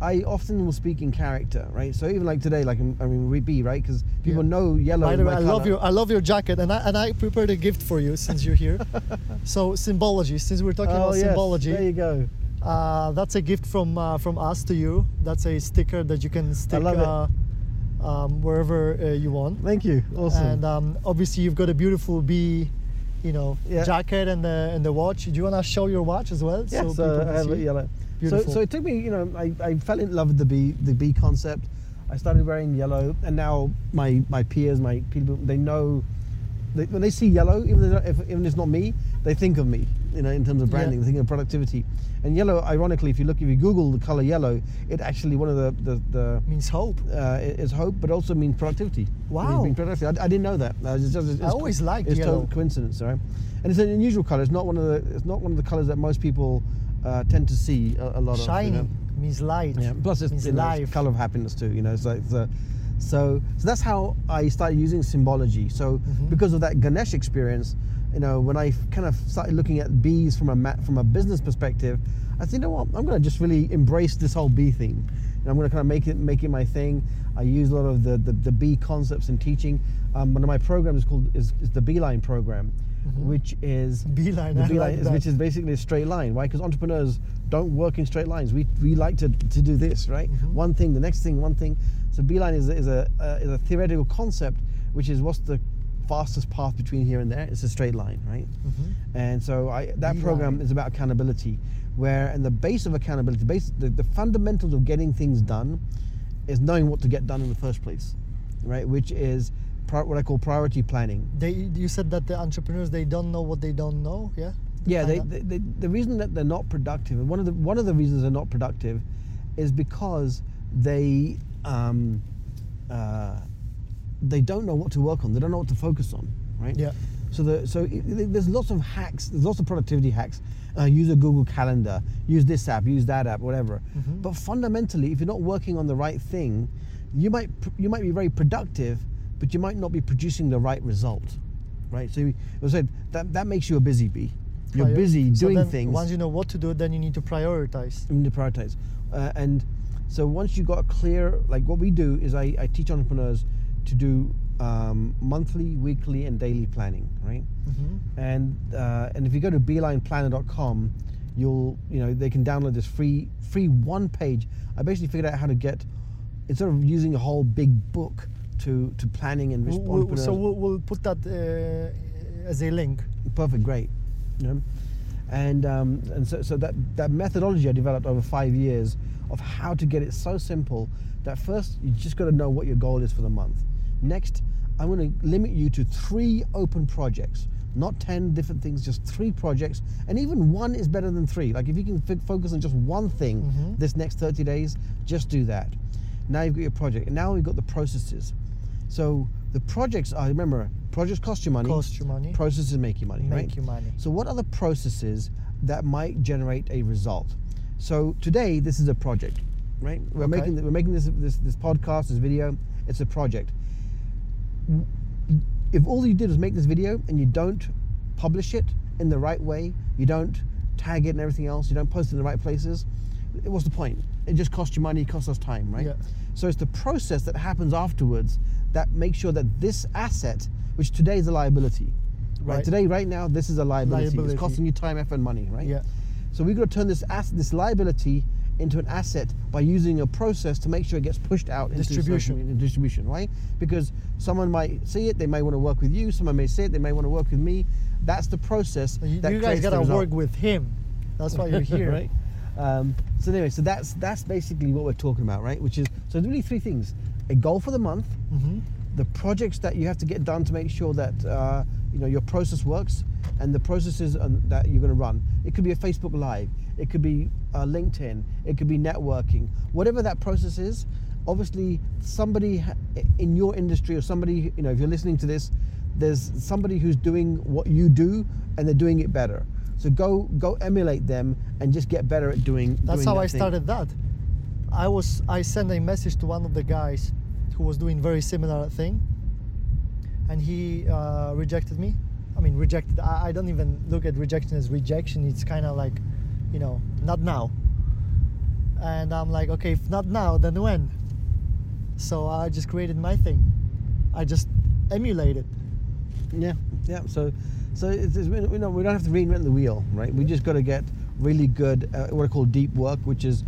I often will speak in character, right? So even like today, like I mean, we be right because people Yeah. know yellow. By the way, I love your I love your jacket, and I and I prepared a gift for you since you're here. so symbology, since we're talking Oh about yes, symbology, there you go. uh, that's a gift from uh, from us to you. That's a sticker that you can stick uh, um, wherever uh, you want. Thank you. Awesome. And um, obviously, you've got a beautiful bee, you know, Yeah. jacket and the and the watch. Do you want to show your watch as well? yeah, so, people I have see? it yellow. So, Beautiful. so it took me, you know, I, I fell in love with the bee, the bee concept. I started wearing yellow, and now my my peers, my people, they know. They, when they see yellow, even if, even if it's not me, they think of me, you know, in terms of Yeah. branding, thinking of productivity. And yellow, ironically, if you look, if you Google the color yellow, it actually one of the the, the Means hope. uh, is hope, but also means productivity. Wow. being productive. I, I didn't know that. It's just, it's, I always liked it's yellow. total coincidence, right? And it's an unusual color. It's not one of the. It's not one of the colors that most people uh, tend to see a, a lot of. Shiny You know? means light. Yeah. Plus, it's, means you know, it's color of happiness too. You know, it's like the. So, so that's how I started using symbology. So, Mhm. because of that Ganesh experience, you know, when I kind of started looking at bees from a ma- from a business perspective, I said, you know what, I'm going to just really embrace this whole bee theme. And I'm going to kind of make it make it my thing. I use a lot of the the, the bee concepts in teaching. Um, one of my programs is called is, is the Beeline program, Mhm. which is Beeline. the beeline like is, which is basically a straight line. Why? Because entrepreneurs don't work in straight lines. We, we like to, to do this, right? Mhm. One thing, the next thing, one thing. So beeline is, is a uh, is a theoretical concept, which is what's the fastest path between here and there? It's a straight line, right? Mhm. And so I, that program is about accountability, where and the base of accountability, base the, the fundamentals of getting things done, is knowing what to get done in the first place, right? Which is what I call priority planning. They, you said that the entrepreneurs they don't know what they don't know. Yeah. Yeah, they, they, they, the reason that they're not productive, and one of the one of the reasons they're not productive, is because they um, uh, they don't know what to work on. They don't know what to focus on, right? Yeah. So the so it, there's lots of hacks. There's lots of productivity hacks. Uh, use a Google Calendar. Use this app. Use that app. Whatever. Mhm. But fundamentally, if you're not working on the right thing, you might you might be very productive, but you might not be producing the right result, right? So, as I said, that that makes you a busy bee. You're Prior- busy so doing things. Once you know what to do, then you need to prioritize. you need to prioritize. Uh, and so once you got a clear, like what we do is I, I teach entrepreneurs to do um, monthly, weekly, and daily planning, right? Mhm. And uh, and if you go to beelineplanner.com, you'll you know they can download this free free one page. I basically figured out how to get instead of using a whole big book to to planning and We'll- so we'll, we'll put that uh, as a link. perfect, great. You know? And um, and so, so that that methodology I developed over five years of how to get it so simple that first you just got to know what your goal is for the month. Next, I'm going to limit you to three open projects, not ten different things, just three projects, and even one is better than three. Like if you can focus on just one thing Mhm. this next 30 days, just do that. Now you've got your project, and now we've got the processes. So the projects I remember projects cost you money. Cost you money. Processes make you money, Make right? you money. So, what are the processes that might generate a result? So today, this is a project, right? We're Okay. making we're making this, this this podcast, this video. It's a project. If all you did was make this video and you don't publish it in the right way, you don't tag it and everything else, you don't post it in the right places, what's the point? It just costs you money, it costs us time, right? Yeah. So it's the process that happens afterwards that makes sure that this asset, which today is a liability, right? Right. Today, right now, this is a liability. Liability. It's costing you time, effort, and money, right? Yeah. So we've got to turn this ass this liability into an asset by using a process to make sure it gets pushed out into Distribution. social- distribution, right? Because someone might see it, they may want to work with you. Someone may see it, they may want to work with me. That's the process. So you, that you guys gotta work with him. That's why you're here. right? Um, so anyway, so that's that's basically what we're talking about, right? Which is so there's really three things: a goal for the month, hmm the projects that you have to get done to make sure that uh, you know your process works, and the processes that you're going to run. It could be a Facebook Live, it could be uh, LinkedIn, it could be networking, whatever that process is. Obviously, somebody in your industry or somebody you know, if you're listening to this, there's somebody who's doing what you do and they're doing it better. So go go emulate them and just get better at doing. That's doing how that I thing. started that. I was I sent a message to one of the guys who was doing very similar thing, and he uh, rejected me. I mean, rejected. I, I don't even look at rejection as rejection. It's kind of like, you know, not now. And I'm like, okay, if not now, then when? So I just created my thing. I just emulated. Yeah, yeah. So, so it's, it's, we know we don't have to reinvent the wheel, right? We just got to get really good, uh, what I call deep work, which is,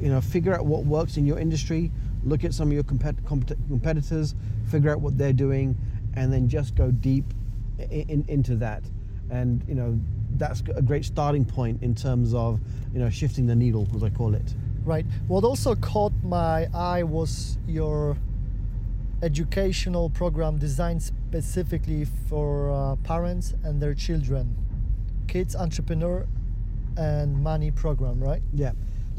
you know, figure out what works in your industry, look at some of your compet- compet- competitors, figure out what they're doing, and then just go deep in, in, into that. And you know, that's a great starting point in terms of you know shifting the needle, as I call it. Right. What also caught my eye was your educational program designed specifically for uh, parents and their children. kids entrepreneur and money program, right? Yeah.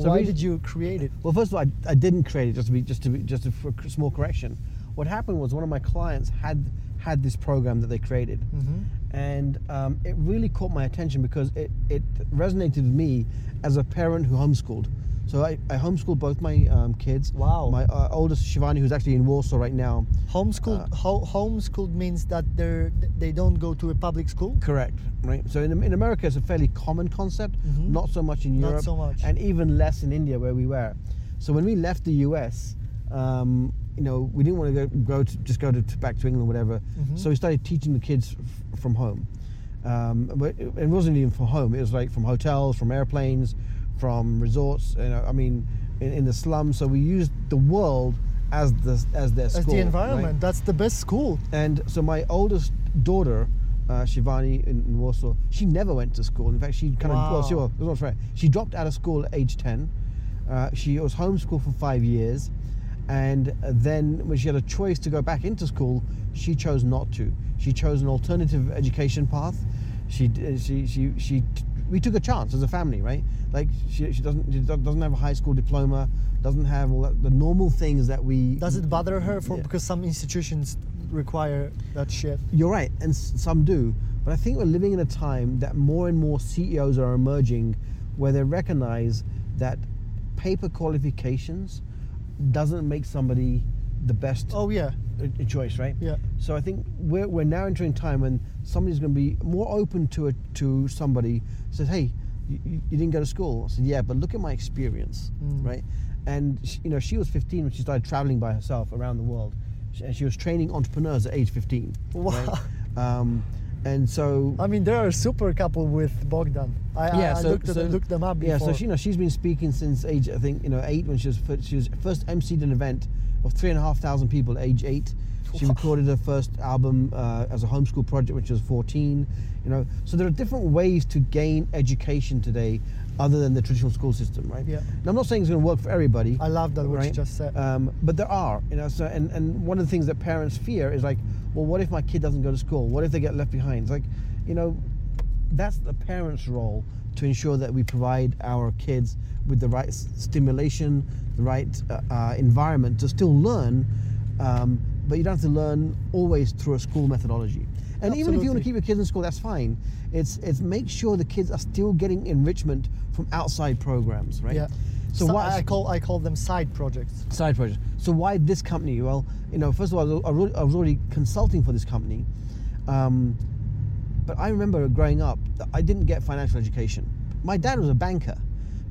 Why we- did you create it? Well, first of all, I, I didn't create it just to be just to be just a, for a small correction. What happened was one of my clients had had this program that they created, Mhm. and um, it really caught my attention because it it resonated with me as a parent who homeschooled. So I, I homeschooled both my um, kids. Wow. My uh, oldest Shivani, who's actually in Warsaw right now. Homeschooled. Uh, ho- homeschooled means that they're they don't go to a public school. Correct. Right. So in, in America, it's a fairly common concept. Mhm. Not so much in Europe. Not so much. And even less in India, where we were. So when we left the US, um, you know, we didn't want to go, go to just go to, to back to England, whatever. Mhm. So we started teaching the kids from home. Um, but it, it wasn't even from home. It was like from hotels, from airplanes, from resorts. You know, I mean, in, in the slums. So we used the world as the as their school. As the right? environment. That's the best school. And so my oldest daughter, uh, Shivani in, in Warsaw, she never went to school. In fact, she kind of well, she, Wow. was not fair. She dropped out of school at age ten. Uh, she was homeschooled for five years, and then when she had a choice to go back into school, she chose not to. She chose an alternative education path. She she she she. We took a chance as a family, right? Like she, she doesn't she doesn't have a high school diploma, doesn't have all that, the normal things that we. Does it bother her for Yeah. because some institutions require that shit? You're right, and s- some do. But I think we're living in a time that more and more CEOs are emerging where they recognize that paper qualifications doesn't make somebody the best Oh yeah, uh, choice, right? yeah. So I think we're, we're now entering a time when somebody's going to be more open to it to somebody says, "Hey, you, you didn't go to school." I said, "Yeah, but look at my experience, Mm. right?" And sh you know, she was 15 when she started traveling by herself around the world, Sh- and she was training entrepreneurs at age 15. Wow. Right? Um, and so I mean, there are a super couple with Bogdan. I, I- yeah, I so, looked, at- so looked them up before. Yeah, so she, you know, she's been speaking since age I think you know eight when she was first, she was first emceed an event of three and a half thousand people at age eight. She recorded her first album uh, as a homeschool project when she was 14. You know, so there are different ways to gain education today, other than the traditional school system, right? Yeah. Now, I'm not saying it's going to work for everybody. I love that what you just said. Um, but there are, you know, so and, and one of the things that parents fear is like, well, what if my kid doesn't go to school? What if they get left behind? It's like, you know, that's the parents' role to ensure that we provide our kids with the right stimulation, the right uh, uh, environment to still learn. Um, but you don't have to learn always through a school methodology. And even if you want to keep your kids in school, that's fine. It's it's make sure the kids are still getting enrichment from outside programs, right? yeah. So Si- what I call I call them side projects. side projects. So why this company? Well, you know, first of all, I was, I was already consulting for this company, um, but I remember growing up, that I didn't get financial education. My dad was a banker,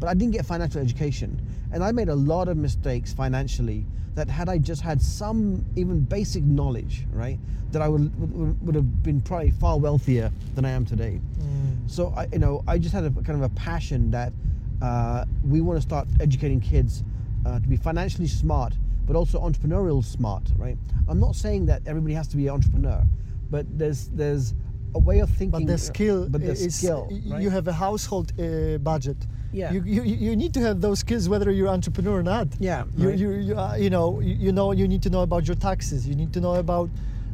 but I didn't get financial education, and I made a lot of mistakes financially. That had I just had some even basic knowledge, right, that I would would, would have been probably far wealthier than I am today. Mm. So I, you know, I just had a kind of a passion that uh, we want to start educating kids uh, to be financially smart, but also entrepreneurial smart, right? I'm not saying that everybody has to be an entrepreneur, but there's there's a way of thinking. But the skill but the is skill, right? you have a household uh, budget. Yeah. You, you you need to have those skills whether you're entrepreneur or not. Yeah, You right. you you, uh, you know you, you know you need to know about your taxes. You need to know about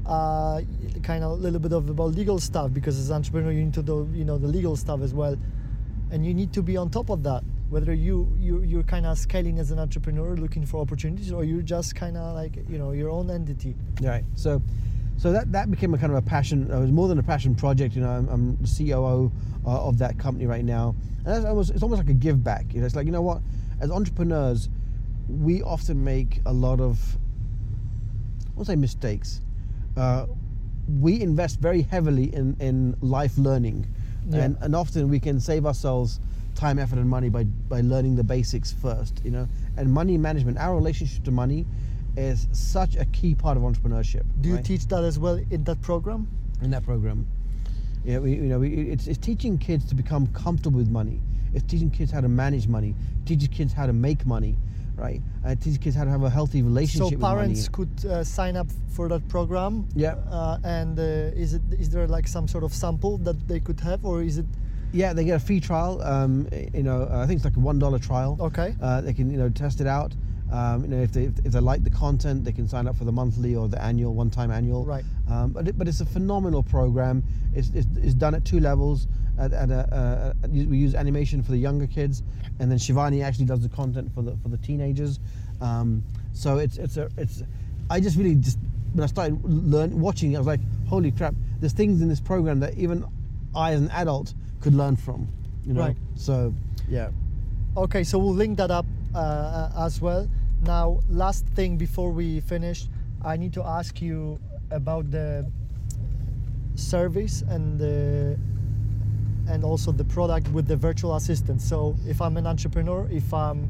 uh, kind of a little bit of about legal stuff because as an entrepreneur you need to know you know the legal stuff as well, and you need to be on top of that. Whether you you you're kind of scaling as an entrepreneur looking for opportunities or you're just kind of like you know your own entity. Right. So, so that that became a kind of a passion. It was more than a passion project. You know, I'm, I'm the COO uh, of that company right now, and that's almost it's almost like a give back. You know, it's like you know what, as entrepreneurs, we often make a lot of, I won't say mistakes. Uh, we invest very heavily in in life learning, Yeah. and and often we can save ourselves time, effort, and money by by learning the basics first. You know, and money management, our relationship to money is such a key part of entrepreneurship. Do you right? teach that as well in that program? in that program? Yeah, we, you know, we, it's, it's teaching kids to become comfortable with money. It's teaching kids how to manage money. It teaches kids how to make money, right? Uh, it teaches kids how to have a healthy relationship. So parents could uh, sign up for that program. Yeah. Uh, and uh, is it is there like some sort of sample that they could have, or is it Yeah, they get a free trial. Um, you know, uh, I think it's like a one dollar trial. okay? Uh, they can you know test it out. Um, you know, if they if they like the content, they can sign up for the monthly or the annual, one-time annual. Right. Um, but it, but it's a phenomenal program. It's, it's, it's done at two levels. At, at a, uh, we use animation for the younger kids, and then Shivani actually does the content for the for the teenagers. Um, so it's it's a it's. I just really just when I started learn watching, I was like, holy crap! There's things in this program that even I, as an adult, could learn from. You know. Right. So yeah. Okay, so we'll link that up uh, as well. Now, last thing before we finish, I need to ask you about the service and the and also the product with the virtual assistant. So, if I'm an entrepreneur, if I'm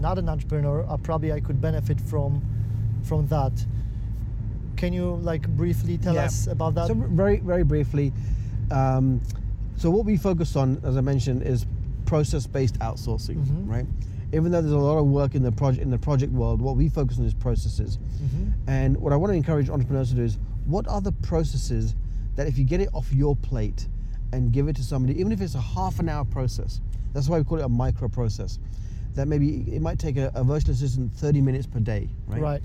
not an entrepreneur, I probably I could benefit from from that. Can you like briefly tell Yeah. us about that? So very very briefly, um, so what we focus on, as I mentioned, is process-based outsourcing, Mhm. right? Even though there's a lot of work in the project in the project world, what we focus on is processes. Mhm. And what I want to encourage entrepreneurs to do is, what are the processes that if you get it off your plate and give it to somebody, even if it's a half an hour process, that's why we call it a micro process. That maybe it might take a, a virtual assistant 30 minutes per day, right? Right.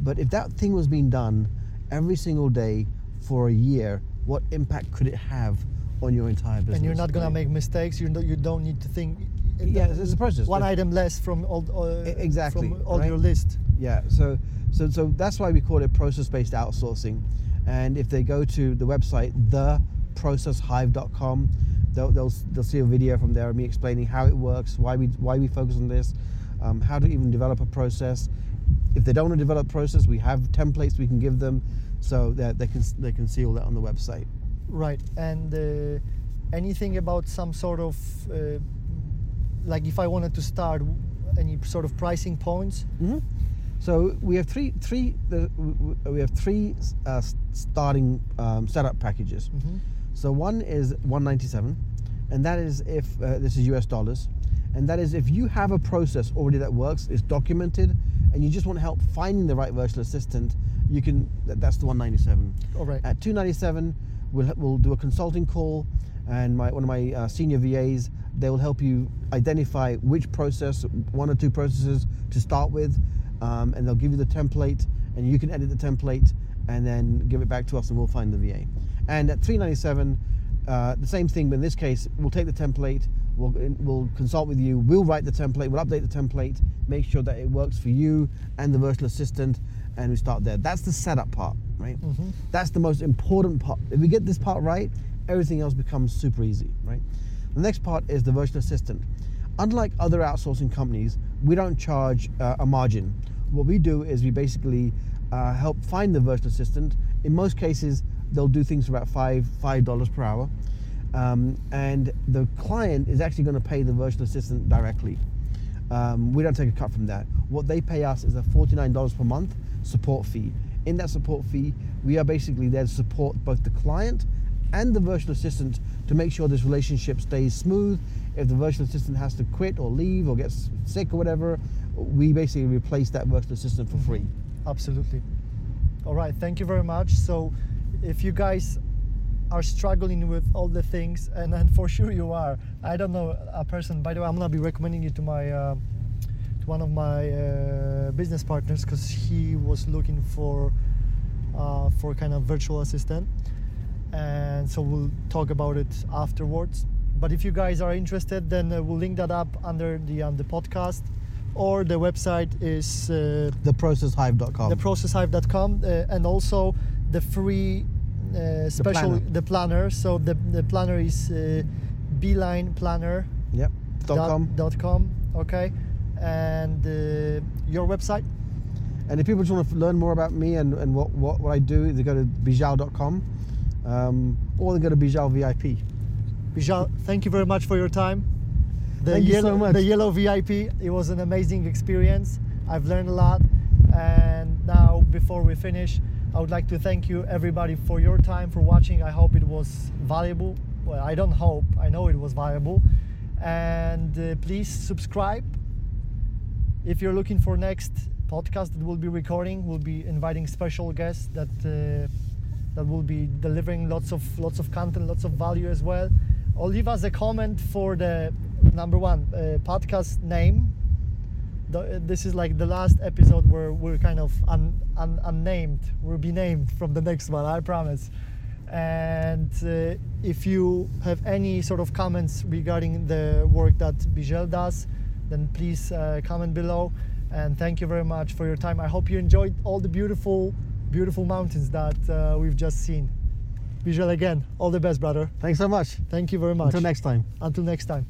But if that thing was being done every single day for a year, what impact could it have on your entire business? and you're not gonna make mistakes. You don't, you don't need to think. Yeah, it's- a process. One item less from all uh, exactly, from all right? your list. Yeah, so so so that's why we call it process-based outsourcing. And if they go to the website theprocesshive.com, they'll, they'll they'll see a video from there of me explaining how it works, why we why we focus on this, um, how to even develop a process. If they don't want to develop a process, we have templates we can give them, so that they can they can see all that on the website. Right. And uh, anything about some sort of uh, like if I wanted to start any sort of pricing points? hmm So we have three three w- we have three uh, starting um, setup packages. hmm So one is 197, and that is if uh, this is US dollars, and that is if you have a process already that works, is documented, and you just want help finding the right virtual assistant, you can. That's the 197. All right. At 297, we'll we'll do a consulting call, and my one of my uh, senior VAs they will help you identify which process, one or two processes to start with, um, and they'll give you the template, and you can edit the template, and then give it back to us, and we'll find the VA. And at 397, uh, the same thing, but in this case, we'll take the template, we'll we'll consult with you, we'll write the template, we'll update the template, make sure that it works for you and the virtual assistant, and we start there. That's the setup part, right? Mhm. That's the most important part. If we get this part right, everything else becomes super easy, right? The next part is the virtual assistant. Unlike other outsourcing companies, we don't charge uh, a margin. What we do is we basically uh, help find the virtual assistant. In most cases, they'll do things for about five five dollars per hour, um, and the client is actually going to pay the virtual assistant directly. Um, we don't take a cut from that. What they pay us is a $49 per month support fee. In that support fee, we are basically there to support both the client and the virtual assistant to make sure this relationship stays smooth. If the virtual assistant has to quit or leave or gets sick or whatever, we basically replace that virtual assistant for free. Absolutely. All right. Thank you very much. So, if you guys are struggling with all the things, and, and for sure you are, I don't know a person. By the way, I'm gonna be recommending you to my uh, to one of my uh, business partners because he was looking for uh, for kind of virtual assistant, and so we'll talk about it afterwards. But if you guys are interested, then uh, we'll link that up under the um, the podcast, or the website is. Uh, Theprocesshive.com. theprocesshive.com uh, and also the free uh, special planner. the planner so the, the planner is uh, beeline planner yep. Dot com. dot com okay and uh, your website And if people just want to learn more about me and, and what, what, what I do, they go to beejel.com um, or they go to Beejel VIP. Beejel, thank you very much for your time. The Thank you so yellow much. the yellow vip it was an amazing experience. I've learned a lot. And now before we finish i would like to thank you everybody for your time for watching. I hope it was valuable. Well i don't hope. I know it was valuable. And uh, please subscribe. If you're looking for next podcast that we'll be recording we'll be inviting special guests that uh, that will be delivering lots of lots of content lots of value as well or leave us a comment for the number one uh, podcast name the, this is like the last episode where we're kind of un, un, unnamed. We'll be named from the next one, I promise. And uh, if you have any sort of comments regarding the work that Beejel does, then please uh, comment below. And thank you very much for your time. I hope you enjoyed all the beautiful, beautiful mountains that uh, we've just seen. Beejel, again, all the best, brother. Thanks so much. Thank you very much. Until next time. Until next time.